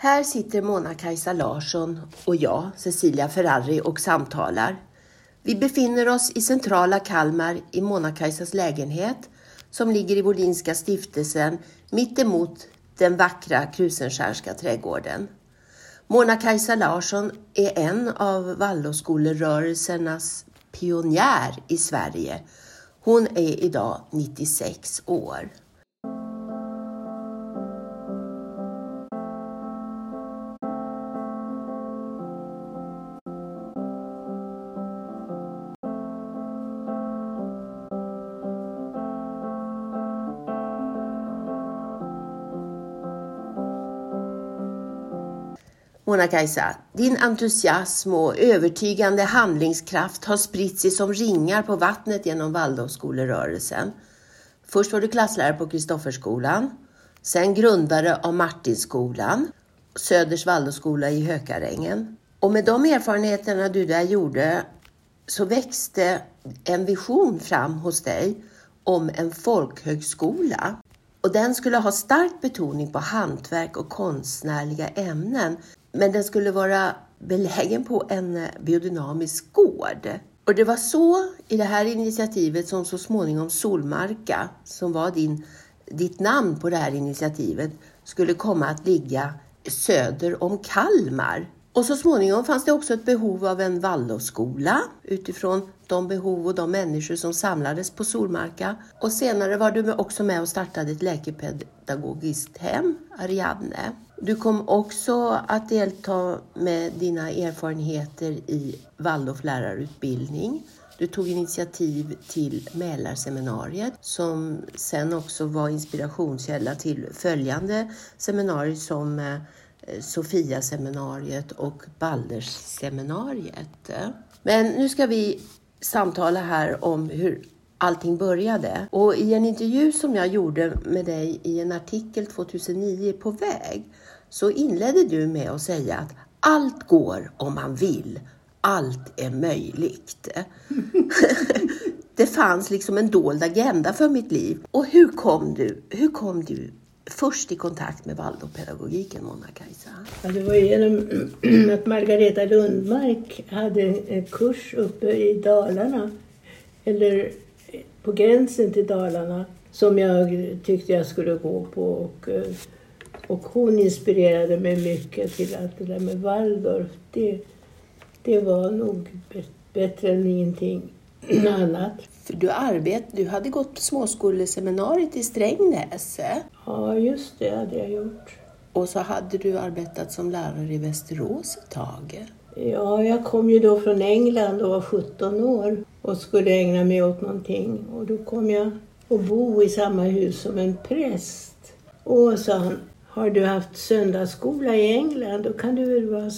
Här sitter Mona-Kajsa Larsson och jag, Cecilia Ferrari, och samtalar. Vi befinner oss i centrala Kalmar i Mona-Kajsas lägenhet som ligger i Wolinska stiftelsen mittemot den vackra Krusenskärska trädgården. Mona-Kajsa Larsson är en av Waldorfskolerörelsernas pionjär i Sverige. Hon är idag 96 år. Mona-Kajsa, din entusiasm och övertygande handlingskraft har spritt sig som ringar på vattnet genom Waldorfskolerörelsen. Först var du klasslärare på Kristofferskolan, sen grundare av Martinskolan, Söders Waldorfskola i Hökarängen. Och med de erfarenheterna du där gjorde så växte en vision fram hos dig om en folkhögskola. Och den skulle ha stark betoning på hantverk och konstnärliga ämnen men den skulle vara belägen på en biodynamisk gård. Och det var så i det här initiativet som så småningom Solmarka, som var din, ditt namn på det här initiativet, skulle komma att ligga söder om Kalmar. Och så småningom fanns det också ett behov av en Waldorfskola utifrån de behov och de människor som samlades på Solmarka. Och senare var du också med och startade ett läkepedagogiskt hem, Ariadne. Du kom också att delta med dina erfarenheter i Waldorflärarutbildning. Du tog initiativ till Mälarseminariet som sen också var inspirationskälla till följande seminarier som eh, Sofia-seminariet och Baldersseminariet. Men nu ska vi samtala här om hur allting började. Och i en intervju som jag gjorde med dig i en artikel 2009 på väg så inledde du med att säga att allt går om man vill. Allt är möjligt. det fanns liksom en dold agenda för mitt liv. Och hur kom du, hur kom du först i kontakt med Waldorfpedagogiken, Mona-Kajsa? Ja, det var genom att Margareta Lundmark hade en kurs uppe i Dalarna, eller på gränsen till Dalarna, som jag tyckte jag skulle gå på. Och, eh, och hon inspirerade mig mycket till att det där med Waldorf, det, det var nog bättre än ingenting annat. För du, arbet, du hade gått på småskoleseminariet i Strängnäs. Ja, just det hade jag gjort. Och så hade du arbetat som lärare i Västerås ett tag. Ja, jag kom ju då från England och var 17 år och skulle ägna mig åt någonting. Och då kom jag att bo i samma hus som en präst. Och sa han, har du haft söndagsskola i England då kan du väl vara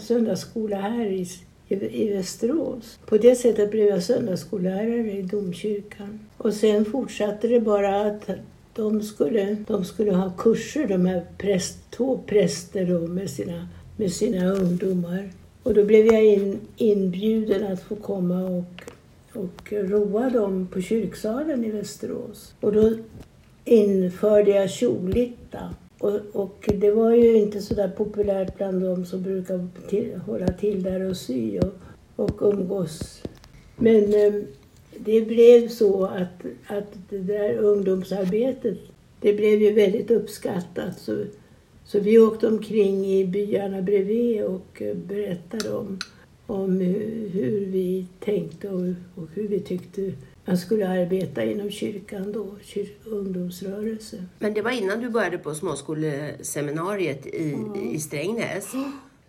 söndagsskola här i, i, i Västerås. På det sättet blev jag söndagsskollärare i domkyrkan. Och sen fortsatte det bara att de skulle, de skulle ha kurser, de här präst, två präster då, med, sina, med sina ungdomar. Och då blev jag in, inbjuden att få komma och, och roa dem på kyrksalen i Västerås. Och då införde jag kjolitta. Och, och, det var ju inte så där populärt bland dem som brukar till, hålla till där och sy och, och umgås. Men eh, det blev så att, att det där ungdomsarbetet, det blev ju väldigt uppskattat. Så, så vi åkte omkring i byarna bredvid och eh, berättade om, om hur, hur vi tänkte och, och hur vi tyckte man skulle arbeta inom kyrkan då, kyr, ungdomsrörelse. Men det var innan du började på småskoleseminariet i, ja. i Strängnäs?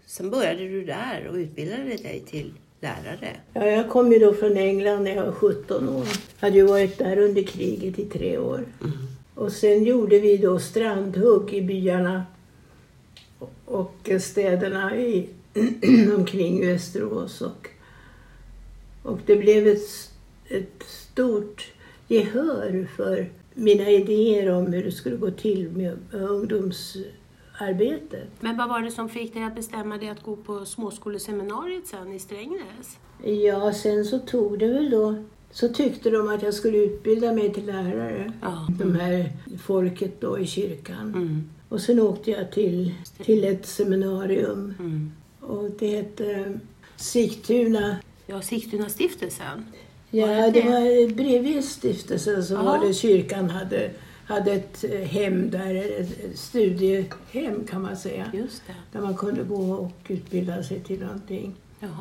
Sen började du där och utbildade dig till lärare? Ja, jag kom ju då från England när jag var 17 år. Jag hade ju varit där under kriget i tre år. Mm. Och sen gjorde vi då strandhugg i byarna och städerna i, omkring Västerås. Och, och det blev ett, ett stort gehör för mina idéer om hur det skulle gå till med ungdomsarbetet. Men vad var det som fick dig att bestämma dig att gå på småskoleseminariet sen i Strängnäs? Ja, sen så tog det väl då så tyckte de att jag skulle utbilda mig till lärare. Ja. De här folket då i kyrkan. Mm. Och sen åkte jag till, till ett seminarium Mm. och det hette Sigtuna. Ja, Sigtuna stiftelsen. Ja, Var det det var bredvid stiftelsen så Ja. var det kyrkan hade, hade ett eh, hem där, ett studiehem kan man säga. Just det. Där man kunde gå och utbilda sig till någonting. Jaha.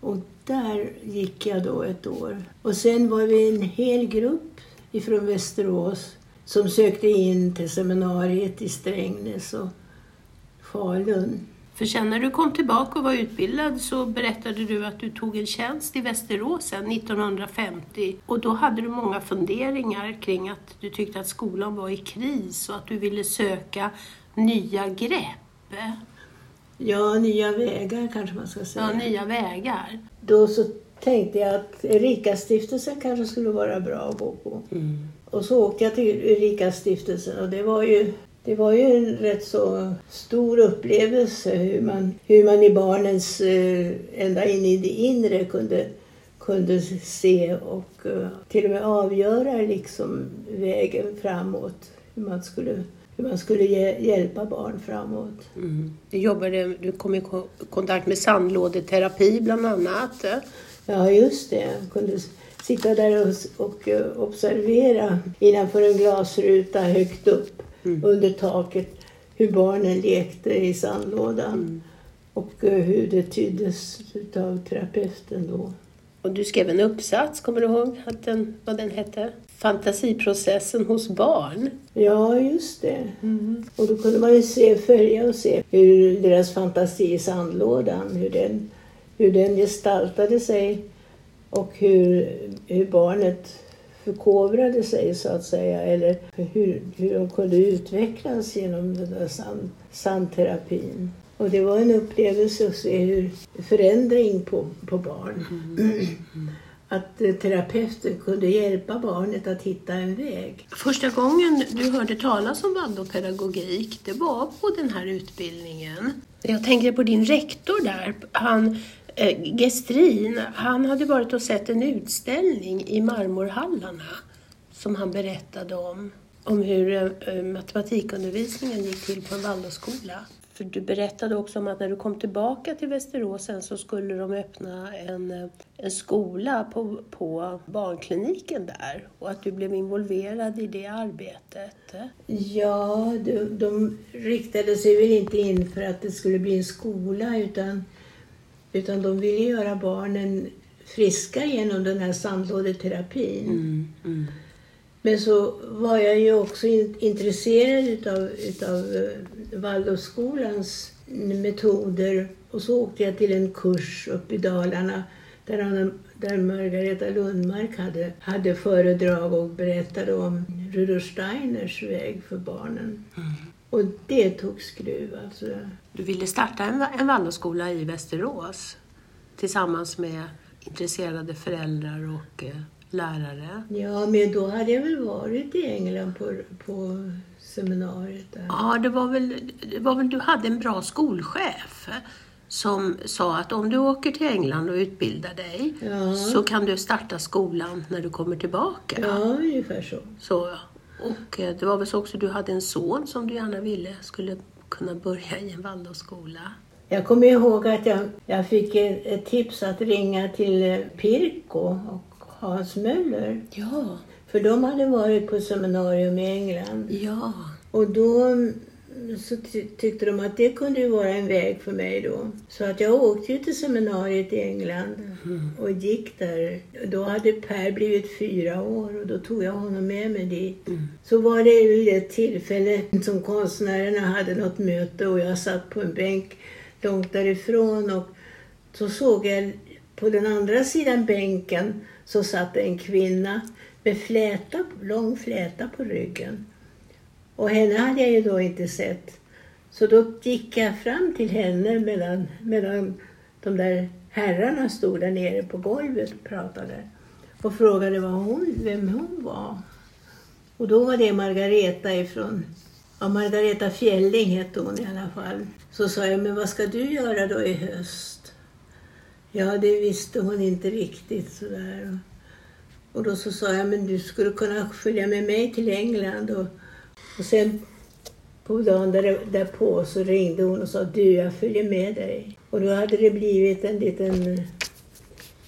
Och där gick jag då ett år. Och sen var vi en hel grupp ifrån Västerås som sökte in till seminariet i Strängnäs och Falun. För sen när du kom tillbaka och var utbildad så berättade du att du tog en tjänst i Västerås sen 1950 och då hade du många funderingar kring att du tyckte att skolan var i kris och att du ville söka nya grepp, Ja, nya vägar kanske man ska säga. ja, nya vägar. Då så tänkte jag att Erika-stiftelsen kanske skulle vara bra att gå på. Och så åkte jag till Erika-stiftelsen och det var ju det var ju en rätt så stor upplevelse hur man, hur man i barnens, eh, ända in i det inre kunde, kunde se och eh, till och med avgöra liksom vägen framåt. Hur man skulle, hur man skulle hj- hjälpa barn framåt. Mm. Du, jobbade, du kom i ko- kontakt med sandlådeterapi bland annat. Ja, just det. Jag kunde sitta där och, och eh, observera innanför en glasruta högt upp under taket hur barnen lekte i sandlådan. Och eh, hur det tyddes av terapeuten då. Och du skrev en uppsats, kommer du ihåg att den, vad den hette? Fantasiprocessen hos barn. Ja, just det. Och då kunde man ju se, följa och se hur deras fantasi i sandlådan, hur den, hur den gestaltade sig och hur, hur barnet förkovrade sig så att säga. Eller hur, hur de kunde utvecklas genom den där sand, sandterapin. Och det var en upplevelse att se hur förändring på, på barn. Att eh, terapeuten kunde hjälpa barnet att hitta en väg. Första gången du hörde talas om Waldorfpedagogik, det var på den här utbildningen. Jag tänker på din rektor där, han Eh, Gestrin, han hade varit och sett en utställning i marmorhallarna som han berättade om, om hur eh, eh, matematikundervisningen gick till på en Waldorfskola. För du berättade också om att när du kom tillbaka till Västerås sen så skulle de öppna en, en skola på, på barnkliniken där och att du blev involverad i det arbetet. Ja, de, de riktade sig väl inte in för att det skulle bli en skola utan, utan de ville göra barnen friska genom den här sandlådeterapin. Mm. Men så var jag ju också in, intresserad utav, utav eh, Waldorfskolans metoder och så åkte jag till en kurs uppe i Dalarna där, han, där Margareta Lundmark hade, hade föredrag och berättade om Rudolf Steiners väg för barnen. Och det tog skruv alltså. Du ville starta en, en Waldorfskola i Västerås tillsammans med intresserade föräldrar och eh, lärare. Ja, men då hade jag väl varit i England på, på seminariet där. Ja, det var, väl, det var väl du hade en bra skolchef som sa att om du åker till England och utbildar dig Ja. så kan du starta skolan när du kommer tillbaka. Ja, ungefär så. Så, och eh, det var väl så också du hade en son som du gärna ville skulle kunna börja i en Waldorfskola. Jag kommer ihåg att jag, jag fick ett, tips att ringa till eh, Pirko och Hans Möller. Ja, För de hade varit på seminarium i England. ja. Och då så ty tyckte de att det kunde ju vara en väg för mig då. Så att jag åkte ju till seminariet i England och gick där. Då hade Per blivit fyra år och då tog jag honom med mig dit. Så var det vid ett tillfälle som konstnärerna hade något möte och jag satt på en bänk långt därifrån och så såg jag på den andra sidan bänken så satt en kvinna med fläta, lång fläta på ryggen. Och henne hade jag ju då inte sett. Så då gick jag fram till henne medan, medan de där herrarna stod där nere på golvet och pratade. Och frågade vad hon, vem hon var. Och då var det Margareta ifrån, ja Margareta Fjälling hette hon i alla fall. Så sa jag, men vad ska du göra då i höst? Ja, det visste hon inte riktigt sådär. Och då så sa jag, men du skulle kunna följa med mig till England och, och sen på dagen där, därpå så ringde hon och sa du, jag följer med dig. Och då hade det blivit en liten,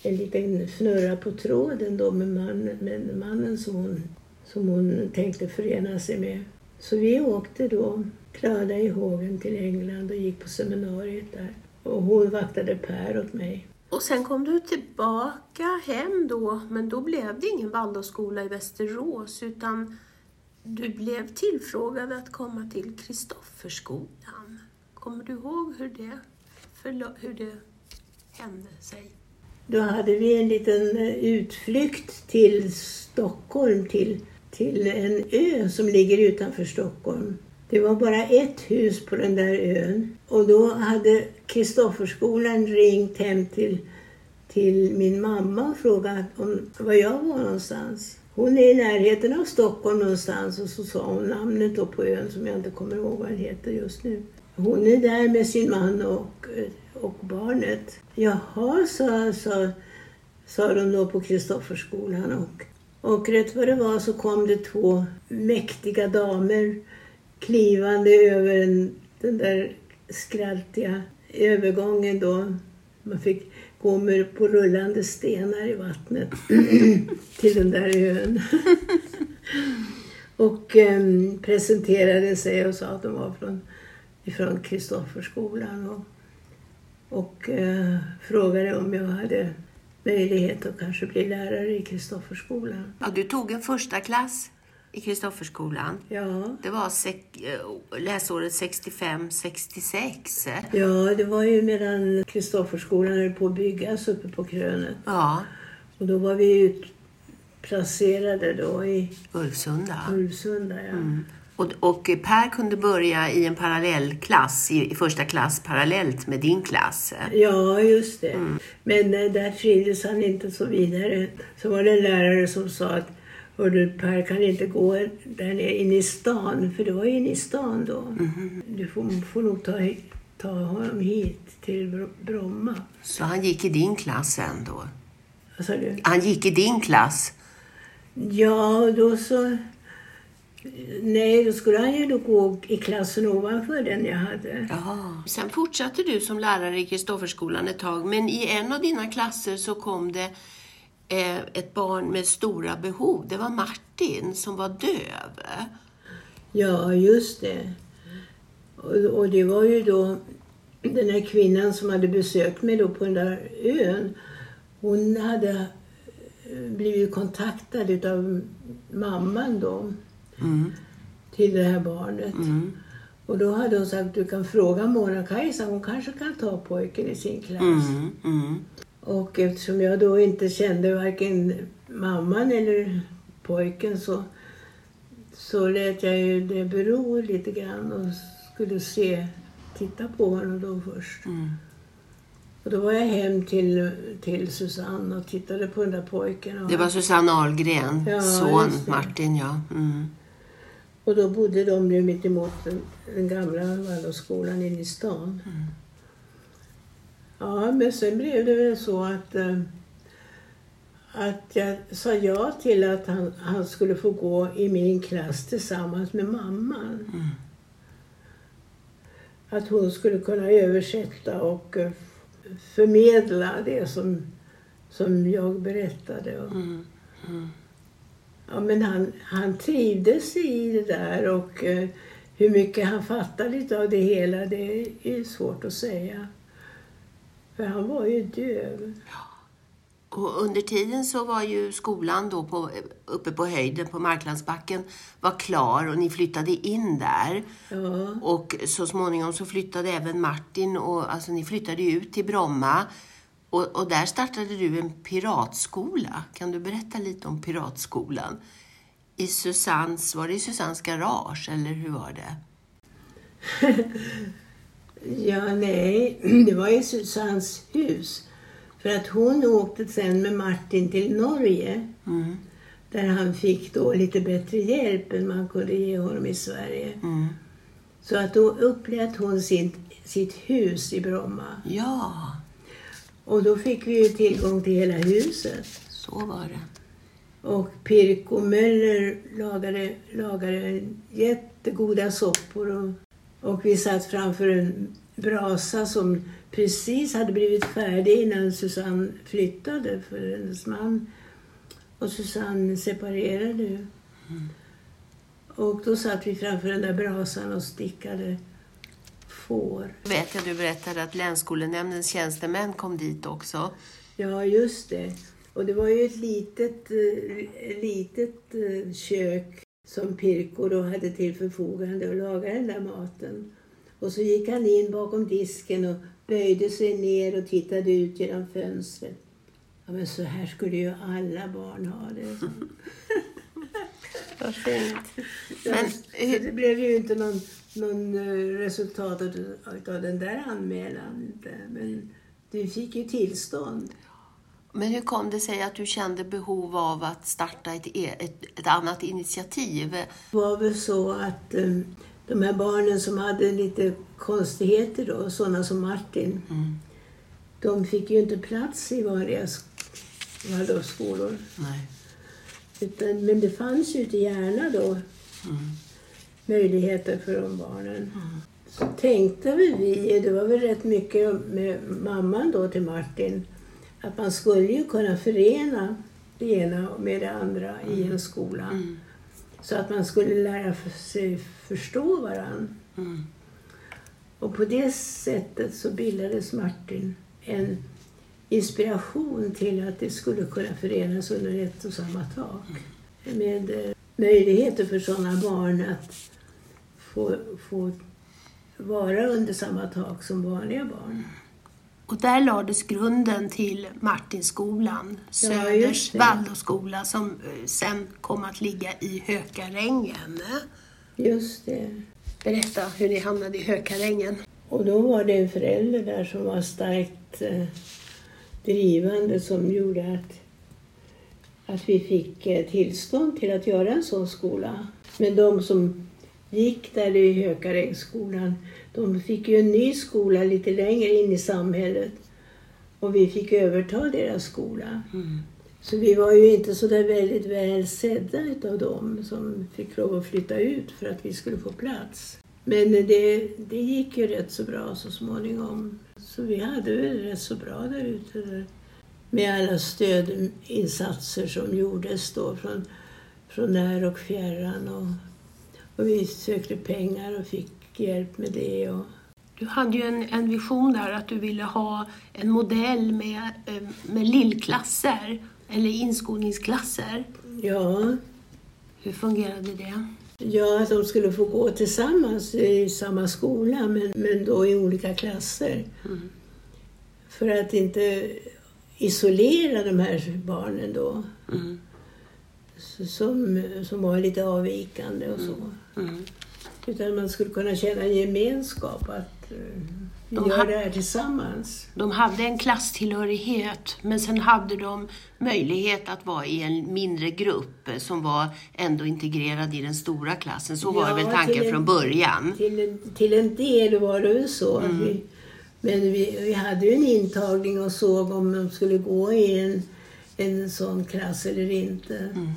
en liten snurra på tråden då med, man, med mannen som hon, som hon tänkte förena sig med. Så vi åkte då Klara i hågen till England och gick på seminariet där. Och hon vaktade Per åt mig. Och sen kom du tillbaka hem då, men då blev det ingen Waldorfskola i Västerås utan du blev tillfrågad att komma till Kristofferskolan. Kommer du ihåg hur det, hur det hände sig? Då hade vi en liten eh, utflykt till Stockholm, till, till en ö som ligger utanför Stockholm. Det var bara ett hus på den där ön. Och då hade Kristofferskolan ringt hem till, till min mamma och frågat om var jag var någonstans. Hon är i närheten av Stockholm någonstans och så sa hon namnet då på ön som jag inte kommer ihåg vad den heter just nu. Hon är där med sin man och, och barnet. Jaha, sa, sa, sa de då på Kristofferskolan. Och, och rätt vad det var så kom det två mäktiga damer klivande över den, den där skraltiga övergången då. Man fick kommer på rullande stenar i vattnet till den där ön. och um, presenterade sig och sa att de var från ifrån Kristofferskolan och, och uh, frågade om jag hade möjlighet att kanske bli lärare i Kristofferskolan. Ja, du tog en första klass i Kristofferskolan. Ja. Det var eh, läsåret 65-66. Ja, det var ju medan Kristofferskolan höll på att byggas uppe på krönet. Ja. Och då var vi utplacerade då i Ulvsunda. Ulvsunda ja. Mm. Och, och, Per kunde börja i en parallellklass, i, i första klass parallellt med din klass. Ja, just det. Mm. Men äh, där trivdes han inte så vidare. Så var det en lärare som sa att Hördu, Per kan inte gå där nere inne i stan, för det var inne i stan då. Mm. Du får, får nog ta, ta honom hit till Bromma. Så han gick i din klass sen då? Vad sa du? Han gick i din klass? Ja, då så... Nej, då skulle han ju då gå i klassen ovanför den jag hade. Ja. Sen fortsatte du som lärare i Kristofferskolan ett tag, men i en av dina klasser så kom det ett barn med stora behov. Det var Martin som var döv. Ja, just det. Och, det var ju då den här kvinnan som hade besökt mig då på den där ön. Hon hade eh, blivit kontaktad av mamman då. Mm. Till det här barnet. Mm. Och då hade hon sagt, du kan fråga Mona-Kajsa, hon kanske kan ta pojken i sin klass. Mm. mm. Och eftersom jag då inte kände varken mamman eller pojken så, så lät jag ju det bero lite grann och skulle se, titta på honom då först. Mm. Och då var jag hem till, till Susanne och tittade på den där pojken. det var Susanne Ahlgren, ja, son Martin ja. Mm. Och då bodde de ju mitt emot den, den gamla Waldorfskolan inne i stan. Mm. Ja, men sen blev det väl så att, äh, att jag sa ja till att han, han skulle få gå i min klass tillsammans med mamman. Mm. Att hon skulle kunna översätta och äh, förmedla det som, som jag berättade. Mm. Mm. Ja, men han, han trivdes i det där och äh, hur mycket han fattade av det hela, det är svårt att säga. För han var ju döv. Och under tiden så var ju skolan då på, uppe på höjden på Marklandsbacken var klar och ni flyttade in där. Ja. Och så småningom så flyttade även Martin och alltså ni flyttade ut till Bromma. Och, och där startade du en piratskola. Kan du berätta lite om piratskolan? I Susannes, var det i Susannes garage eller hur var det? Ja, nej, det var i Susannes hus. För att hon åkte sen med Martin till Norge. Mm. Där han fick då lite bättre hjälp än man kunde ge honom i Sverige. Mm. Så att då upplät hon sitt, sitt hus i Bromma. Ja. Och då fick vi ju tillgång till hela huset. Så var det. Och Pirko Möller lagade, lagade jättegoda soppor och, och vi satt framför en brasa som precis hade blivit färdig innan Susanne flyttade för hennes man och Susanne separerade ju. Mm. Och då satt vi framför den där brasan och stickade får. Vet jag du berättade att länsskolnämndens tjänstemän kom dit också. Ja, just det. Och det var ju ett litet, eh, litet eh, kök som Pirko då hade till förfogande att laga den där maten. Och så gick han in bakom disken och böjde sig ner och tittade ut genom fönstret. Ja, men så här skulle ju alla barn ha det. Vad fint. Men, så det blev ju inte någon, någon eh, resultat av den där anmälan. Men du fick ju tillstånd. Men hur kom det sig att du kände behov av att starta ett, e, ett, ett annat initiativ? Det var väl så att um, de här barnen som hade lite konstigheter då, sådana som Martin, mm. de fick ju inte plats i vanliga Waldorfskolor. Utan, men det fanns ju ute i Järna då mm. möjligheter för de barnen. Mm. Så tänkte vi, det var väl rätt mycket med mamman då till Martin, att man skulle ju kunna förena det ena med det andra mm. i en skola. Mm. Så att man skulle lära sig förstå varandra. Mm. Och på det sättet så bildades Martin en inspiration till att det skulle kunna förenas under ett och samma tak. Mm. Med eh, möjligheter för sådana barn att få, få vara under samma tak som vanliga barn. Och där lades grunden till Martinskolan, Söders ja, Waldorfskola som eh, sen kom att ligga i Hökarängen. Just det. Berätta hur ni hamnade i Hökarängen. Och då var det en förälder där som var starkt eh, drivande som gjorde att, att vi fick eh, tillstånd till att göra en sån skola. Men de som gick där i Hökarängsskolan de fick ju en ny skola lite längre in i samhället och vi fick överta deras skola. Mm. Så vi var ju inte så där väldigt väl sedda utav dem som fick lov att flytta ut för att vi skulle få plats. Men det, det gick ju rätt så bra så småningom. Så vi hade väl rätt så bra där ute. Med alla stödinsatser som gjordes då från, från när och fjärran. Och, och vi sökte pengar och fick hjälp med det. Och... Du hade ju en, en vision där att du ville ha en modell med, eh, med lillklasser eller inskolningsklasser. Ja. Hur fungerade det? Ja, att de skulle få gå tillsammans i samma skola men, men då i olika klasser. Mm. För att inte isolera de här barnen då. Mm. Som, som var lite avvikande och så. Mm. Mm. Utan man skulle kunna känna en gemenskap, att vi de gör det här tillsammans. De hade en klasstillhörighet, men sen hade de möjlighet att vara i en mindre grupp som var ändå integrerad i den stora klassen. Så ja, var väl tanken en, från början? Till en, till en del var det väl så. Mm. Vi, men vi, vi hade ju en intagning och såg om de skulle gå i en, en sån klass eller inte. Mm.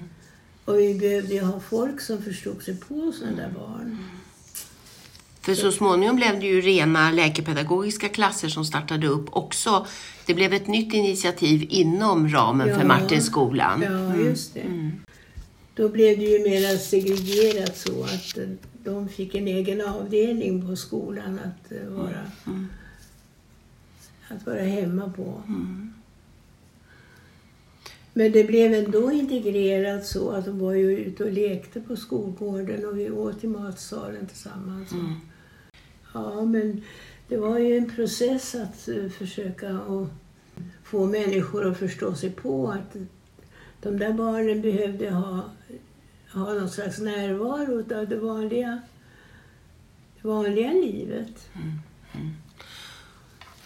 Och vi behövde ju ha folk som förstod sig på sådana där barn. För så småningom blev det ju rena läkepedagogiska klasser som startade upp också. Det blev ett nytt initiativ inom ramen ja, för Martinskolan. Ja, mm. just det. Mm. Då blev det ju mer segregerat så att eh, de fick en egen avdelning på skolan att eh, vara, mm. att vara hemma på. Mm. Men det blev ändå integrerat så att de var ju ute och lekte på skolgården och vi åt i matsalen tillsammans. Mm. Ja, men det var ju en process att uh, försöka att få människor att förstå sig på att de där barnen behövde ha, ha någon slags närvaro av det vanliga, det vanliga livet. Mm. Mm.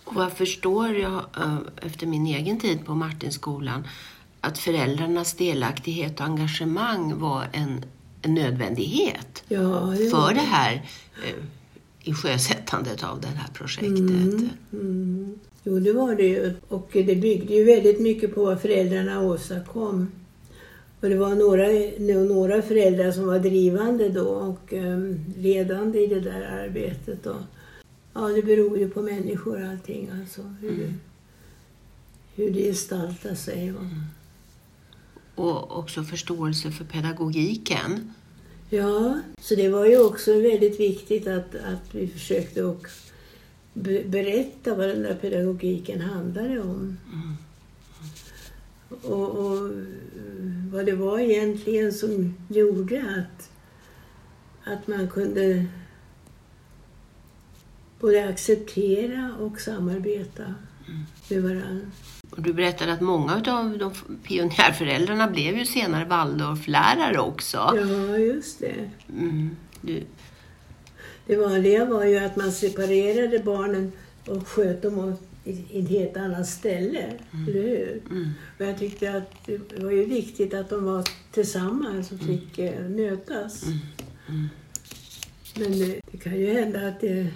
Och vad förstår jag uh, efter min egen tid på Martinskolan att föräldrarnas delaktighet och engagemang var en, en nödvändighet ja, det för det här eh, i sjösättandet av det här projektet. Mm, mm. Jo, det var det ju. Och det byggde ju väldigt mycket på vad föräldrarna åstadkom. Och det var några, några föräldrar som var drivande då och um, ledande i det där arbetet. Och, ja, det beror ju på människor allting, alltså hur, mm. hur det gestaltar sig. Och också förståelse för pedagogiken. Ja, så det var ju också väldigt viktigt att, att vi försökte och berätta vad den där pedagogiken handlade om. Mm. Och, och, vad det var egentligen som gjorde att, att man kunde både acceptera och samarbeta. Med varandra. Och du berättade att många av de pionjärföräldrarna blev ju senare Waldorflärare också. Ja, just det. Mm, du. Det vanliga var ju att man separerade barnen och sköt dem i ett helt annat ställe, mm. eller hur? Mm. Och jag tyckte att det var ju viktigt att de var tillsammans och fick mm. mötas. Mm. mm. Men det, det, kan ju hända att det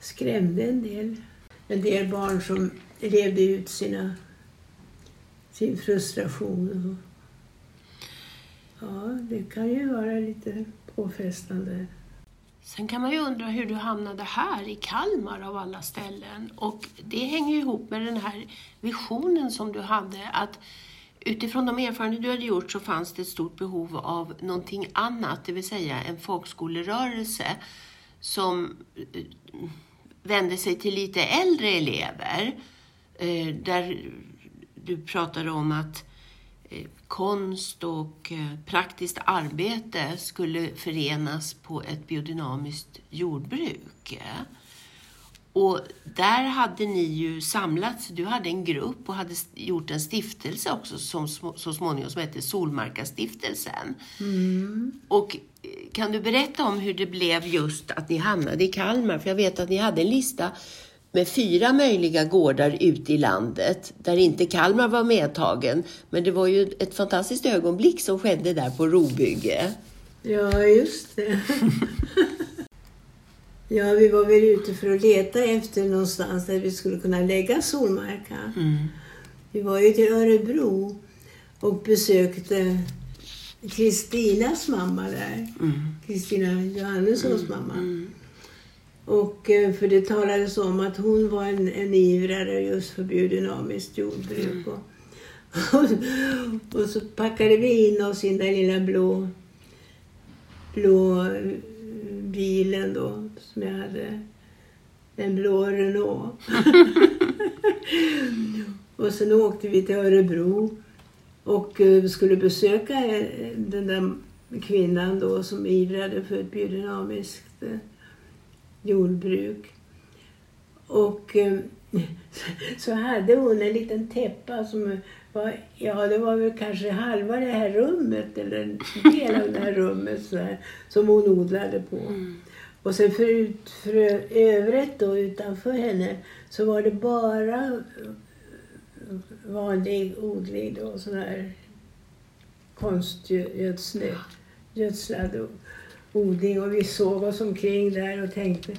skrämde en del. En del barn som levde ut sina, sin frustration. ja, det kan ju vara lite påfrestande. Sen kan man ju undra hur du hamnade här i Kalmar av alla ställen. Och det hänger ju ihop med den här visionen som du hade att utifrån de erfarenheter du hade gjort så fanns det ett stort behov av någonting annat, det vill säga en folkskolerörelse som eh, vände sig till lite äldre elever. Eh, där du pratade om att Eh, konst och eh, praktiskt arbete skulle förenas på ett biodynamiskt jordbruk. Och där hade ni ju samlats, du hade en grupp och hade gjort en stiftelse också som så småningom som hette Solmarkastiftelsen. Mm. Och eh, kan du berätta om hur det blev just att ni hamnade i Kalmar? För jag vet att ni hade en lista med fyra möjliga gårdar ute i landet där inte Kalmar var medtagen. Men det var ju ett fantastiskt ögonblick som skedde där på Robygge. Ja, just det. ja, vi var väl ute för att leta efter någonstans där vi skulle kunna lägga Solmarka. Mm. Vi var ju till Örebro och besökte Kristinas mamma där. Kristina mm. Johannessons mm. mamma. Mm. Och eh, för det talades om att hon var en, en ivrare just för biodynamiskt jordbruk. Mm. Och, och, och, så packade vi in oss i den där lilla blå, blå eh, bilen då hade. En blå Renault. och sen åkte vi till Örebro och eh, skulle besöka den där kvinnan då som ivrade för ett biodynamiskt jordbruk. Och eh, så hade hon en liten täppa som var, ja det var väl kanske halva det här rummet eller en del av det här rummet så här, som hon odlade på. Mm. Och sen för, ut, för övrigt då utanför henne så var det bara vanlig odling då, sån här konstgödslad odling och vi såg oss omkring där och tänkte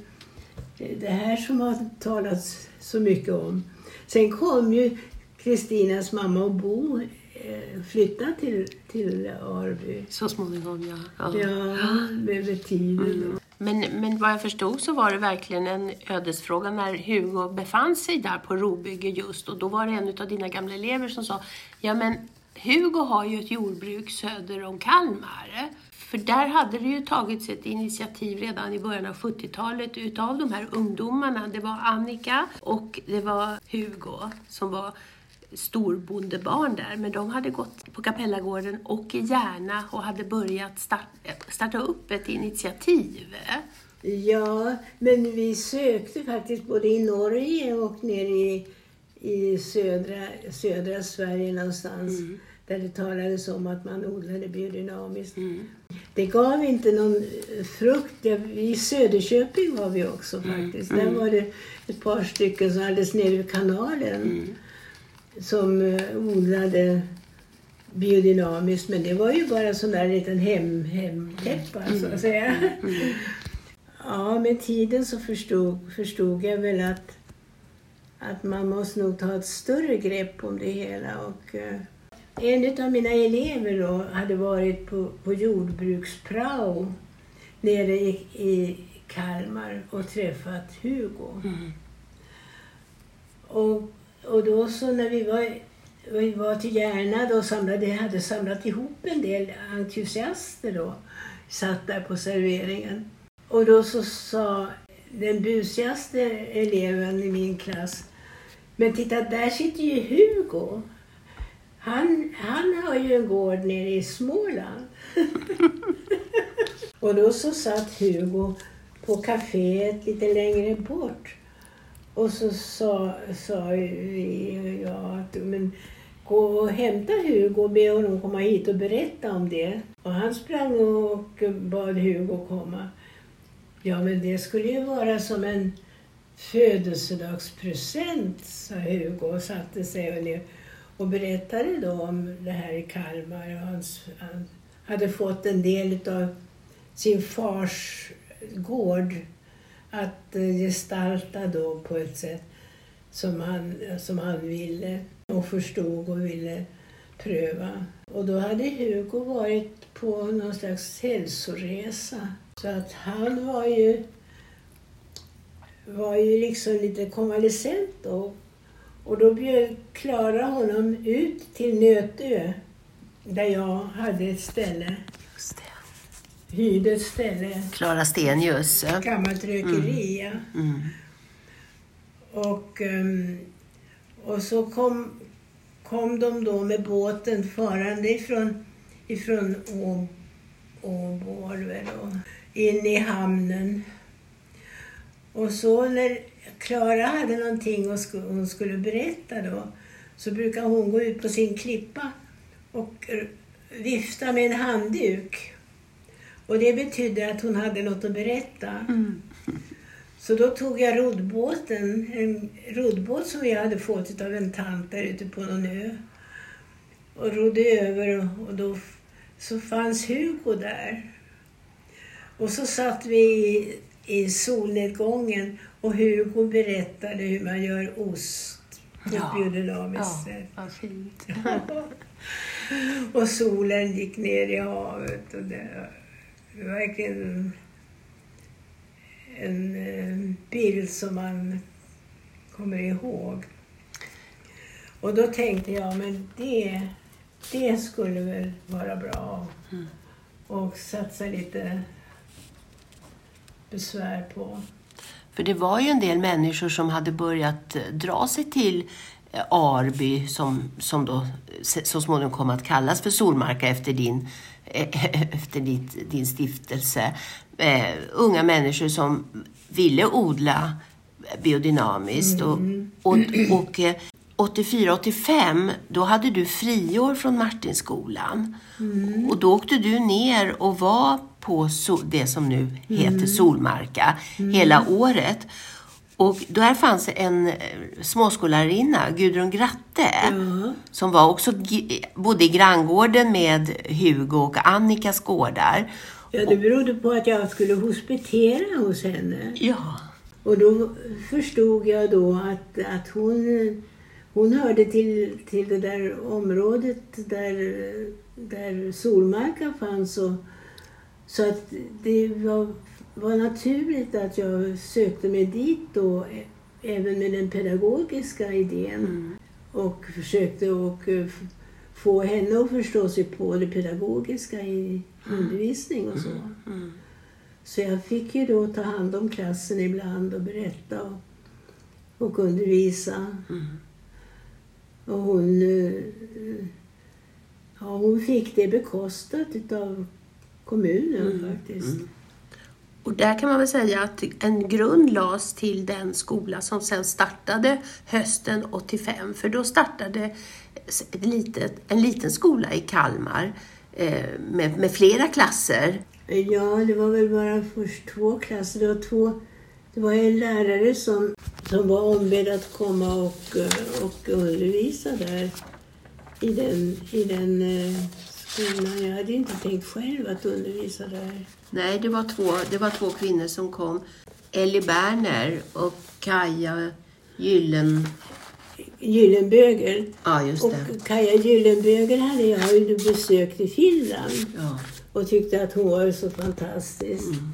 det här som har talats så mycket om. Sen kom ju Kristinas mamma och Bo eh, flytta till, till Arby. Så småningom, ja. Ja, ja med tiden. Mm. Men, men vad jag förstod så var det verkligen en ödesfråga när Hugo befann sig där på Robygge just och då var det en av dina gamla elever som sa Ja men Hugo har ju ett jordbruk söder om Kalmar. För där hade det ju tagits ett initiativ redan i början av 70-talet utav de här ungdomarna. Det var Annika och det var Hugo som var storbondebarn där. Men de hade gått på Kapellagården och i Järna och hade börjat starta, starta upp ett initiativ. Ja, men vi sökte faktiskt både i Norge och nere i, i södra, södra Sverige någonstans. Mm där det talades om att man odlade biodynamiskt. Mm. Det gav inte någon frukt. I Söderköping var vi också mm. faktiskt. Mm. Där var det ett par stycken som alldeles nere vid kanalen mm. Som uh, odlade biodynamiskt. Men det var ju bara sån där liten hem, hemtäppa så att mm. säga. Mm. Ja, med tiden så förstod, förstod jag väl att, att man måste nog ta ett större grepp om det hela. Och, uh, en av mina elever då hade varit på, på jordbruksprao nere i, i Kalmar och träffat Hugo. Mm. Och, och då så när vi var, vi var till Järna då samlade, hade samlat ihop en del entusiaster då. Satt där på serveringen. Och då så sa den busigaste eleven i min klass Men titta, där sitter ju Hugo. Han, han har ju en gård nere i Småland. och då så satt Hugo på kaféet lite längre bort. Och så sa, sa vi, ja, att men, gå och hämta Hugo och be honom komma hit och berätta om det. Och han sprang och bad Hugo komma. Ja, men det skulle ju vara som en födelsedagspresent, sa Hugo och satte sig ner och berättade då om det här i Kalmar. Och hans, han hade fått en del av sin fars gård att eh, gestalta då på ett sätt som han, som han ville och förstod och ville pröva. Och då hade Hugo varit på någon slags hälsoresa. Så att han var ju, var ju liksom lite konvalescent då. Och då bjöd Klara honom ut till Nötö, där jag hade ett ställe. Hyrde ett ställe, Klara Stenius. gammalt rökeri. ja. Mm. Och, ehm, och så kom, kom de då med båten farande ifrån, ifrån Åbo in i hamnen. Och så när Klara hade någonting och hon skulle berätta då så brukade hon gå ut på sin klippa och vifta med en handduk. Och det betydde att hon hade något att berätta. Mm. Så då tog jag roddbåten, en roddbåt som vi hade fått av en tant där ute på någon ö. Och rodde över och, och då så fanns Hugo där. Och så satt vi i, i solnedgången och Hugo berättade hur man gör ost på Ja. ett biodynamiskt Ja, sätt. vad fint. och solen gick ner i havet. Och det verkligen en eh, bild som man kommer ihåg. Och då tänkte jag, men det, det skulle väl vara bra. Mm. Och satsa lite besvär på. För det var ju en del människor som hade börjat eh, dra sig till eh, Arby som, som då så småningom kom att kallas för Solmarka efter din, efter ditt, din stiftelse. Eh, unga människor som ville odla biodynamiskt. Och, och, och eh, 84-85, då hade du friår från Martinskolan. Och då åkte du ner och var på so- det som nu heter Solmarka hela året. Och där fanns en eh, småskolärarinna, Gudrun Gratte, Ja. som var också bodde i granngården med Hugo och Annikas gårdar. ja, det berodde på att jag skulle hospitera hos henne. Ja. Och då förstod jag då att, att hon, hon hörde till, till det där området där, där Solmarka fanns. Och, så att det var, var naturligt att jag sökte mig dit då, även med den pedagogiska idén. Och försökte och eh, få henne att förstå sig på det pedagogiska i undervisning och så. Så jag fick ju då ta hand om klassen ibland och berätta och, och undervisa. Och hon, eh, ja, hon fick det bekostat av kommunen faktiskt. Och där kan man väl säga att en grund lades till den skola som sen startade hösten 85. För då startade ett litet, en liten skola i Kalmar eh, med, med flera klasser. Ja, det var väl bara först två klasser. Det var, två, det var en lärare som, som var ombedd att komma och, och undervisa där i den, i den eh, skolan. Jag hade inte tänkt själv att undervisa där. Nej, det var två, det var två kvinnor som kom. Ellie Berner och Kaja Gyllen... Gyllenböger. Ja, just Och det. Kaja Gyllenböger hade jag ju besökt i Finland Ja. och tyckte att hon var så fantastisk. Mm.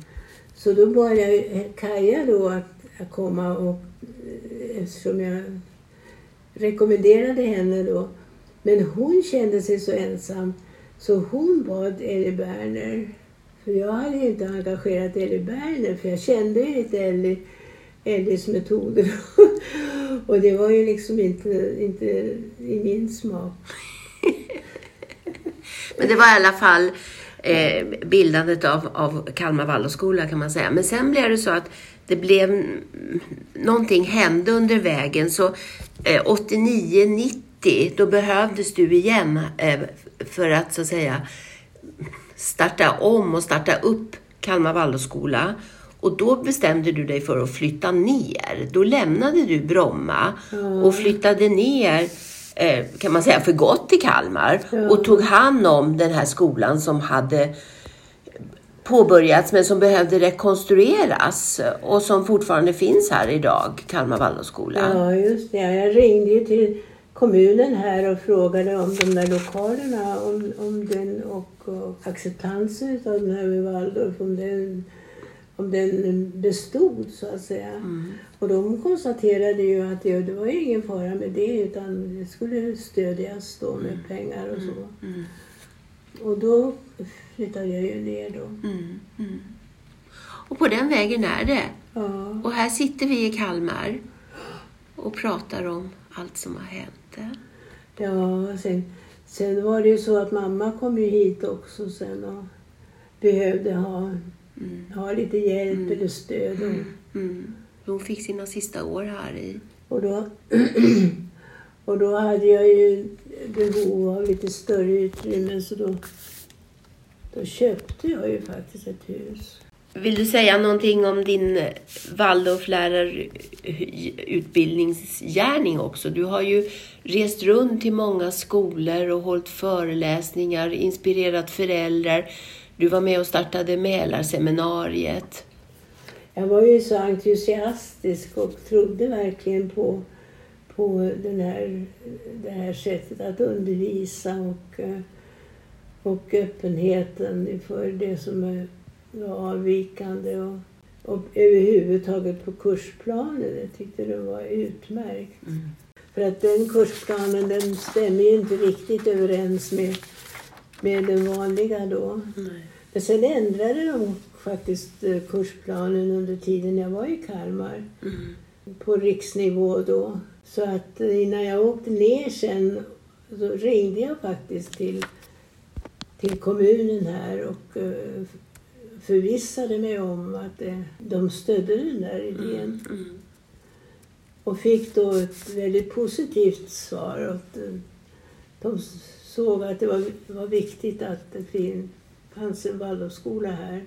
Så då bad jag Kaja då att, att komma och eh, eftersom jag rekommenderade henne då. Men hon kände sig så ensam så hon bad Ellie Berner. För jag hade inte engagerat Ellie Berner för jag kände ju inte Ellie, Ellies metoder. och det var ju liksom inte, inte i min smak. Men det var i alla fall eh, bildandet av, av Kalmar Waldorfskola kan man säga. Men sen blev det så att det blev mm, någonting hände under vägen. Så eh, 89-90 då behövdes du igen eh, för att så att säga starta om och starta upp Kalmar Waldorfskola. Och då bestämde du dig för att flytta ner. Då lämnade du Bromma och flyttade ner eh, kan man säga för gott till Kalmar och tog hand om den här skolan som hade påbörjats men som behövde rekonstrueras och som fortfarande finns här idag, Kalmar Waldorfskola. Ja, just det. Jag ringde ju till kommunen här och frågade om de där lokalerna om, om den och, och acceptansen av den här vid Waldorf, om den, om den bestod så att säga. Och de konstaterade ju att det, det var ingen fara med det utan det skulle stödjas då med pengar och så. Och då flyttade jag ju ner då. Mm, mm. Och på den vägen är det. Ja, Och här sitter vi i Kalmar och pratar om allt som har hänt. ja sen, sen var det ju så att mamma kom ju hit också sen och behövde ha, ha lite hjälp eller stöd. Och, Mm. Hon fick sina sista år här i... Och då, och då hade jag ju behov av lite större utrymme så då, då köpte jag ju faktiskt ett hus. Vill du säga någonting om din Waldorflärarutbildningsgärning också? Du har ju rest runt till många skolor och hållit föreläsningar, inspirerat föräldrar. Du var med och startade Mälarseminariet. Jag var ju så entusiastisk och trodde verkligen på, på den här, det här sättet att undervisa och, eh, och öppenheten för det som är var avvikande och, och överhuvudtaget på kursplanen. Jag tyckte det var utmärkt. För att den kursplanen den stämmer ju inte riktigt överens med, med den vanliga då. Men sen ändrade de faktiskt eh, kursplanen under tiden jag var i Kalmar. På riksnivå då. Så att eh, innan jag åkte ner sen så ringde jag faktiskt till, till kommunen här och eh, förvissade mig om att eh, de stödde den där idén. Och fick då ett väldigt positivt svar. Att eh, de såg att det var, var viktigt att det fanns en Waldorfskola här.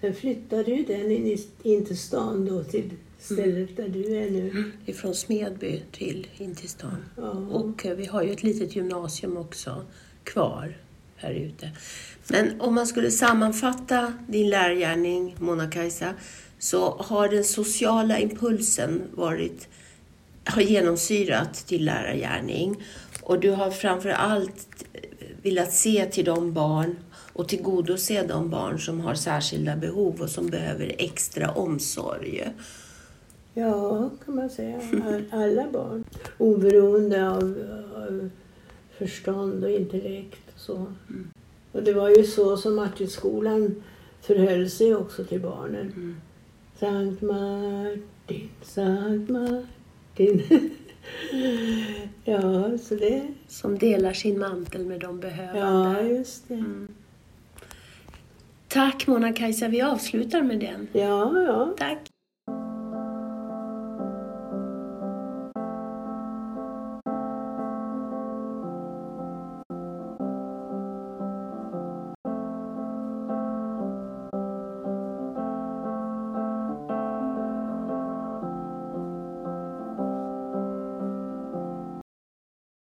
Sen flyttade ju den in, in till stan då, till stället där du är nu. Ifrån Smedby till in till stan. Ja. Och eh, vi har ju ett litet gymnasium också kvar här ute. Men om man skulle sammanfatta din lärargärning, Mona-Kajsa, så har den sociala impulsen varit, har genomsyrat din lärargärning. Och du har framför allt velat se till de barn och tillgodose de barn som har särskilda behov och som behöver extra omsorg. Ja, kan man säga. All- Alla barn. Oberoende av, av förstånd och intellekt och så. Och det var ju så som Martinskolan förhöll sig också till barnen. Sankt Martin, Sankt Martin. ja, så det... Som delar sin mantel med de behövande. Ja, just det. Tack Mona-Kajsa, vi avslutar med den. Ja, ja. Tack!